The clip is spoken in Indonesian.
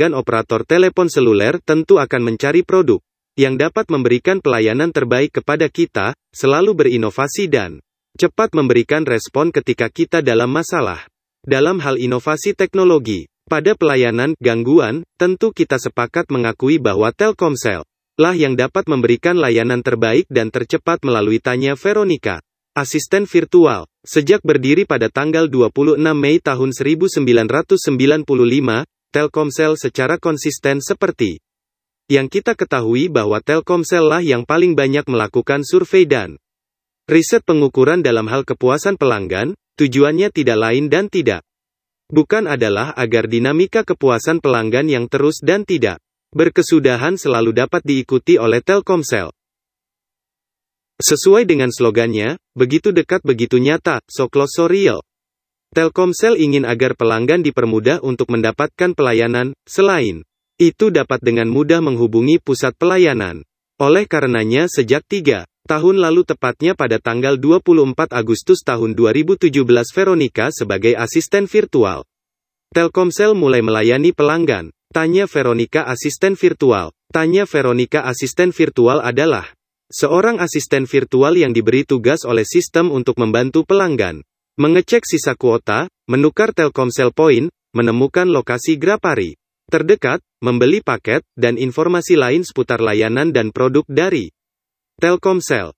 dan operator telepon seluler tentu akan mencari produk yang dapat memberikan pelayanan terbaik kepada kita, selalu berinovasi dan cepat memberikan respon ketika kita dalam masalah. Dalam hal inovasi teknologi, pada pelayanan gangguan, tentu kita sepakat mengakui bahwa Telkomsel lah yang dapat memberikan layanan terbaik dan tercepat melalui tanya Veronica. Asisten virtual. Sejak berdiri pada tanggal 26 Mei tahun 1995, Telkomsel secara konsisten seperti yang kita ketahui bahwa Telkomsel lah yang paling banyak melakukan survei dan riset pengukuran dalam hal kepuasan pelanggan, tujuannya tidak lain dan tidak bukan adalah agar dinamika kepuasan pelanggan yang terus dan tidak berkesudahan selalu dapat diikuti oleh Telkomsel. Sesuai dengan slogannya, begitu dekat begitu nyata, so close so real. Telkomsel ingin agar pelanggan dipermudah untuk mendapatkan pelayanan, selain itu dapat dengan mudah menghubungi pusat pelayanan. Oleh karenanya sejak 3 tahun lalu tepatnya pada tanggal 24 Agustus tahun 2017 Veronica sebagai asisten virtual. Telkomsel mulai melayani pelanggan. Tanya Veronica asisten virtual. Tanya Veronica asisten virtual adalah seorang asisten virtual yang diberi tugas oleh sistem untuk membantu pelanggan mengecek sisa kuota, menukar Telkomsel Point, menemukan lokasi Grapari terdekat, membeli paket, dan informasi lain seputar layanan dan produk dari Telkomsel.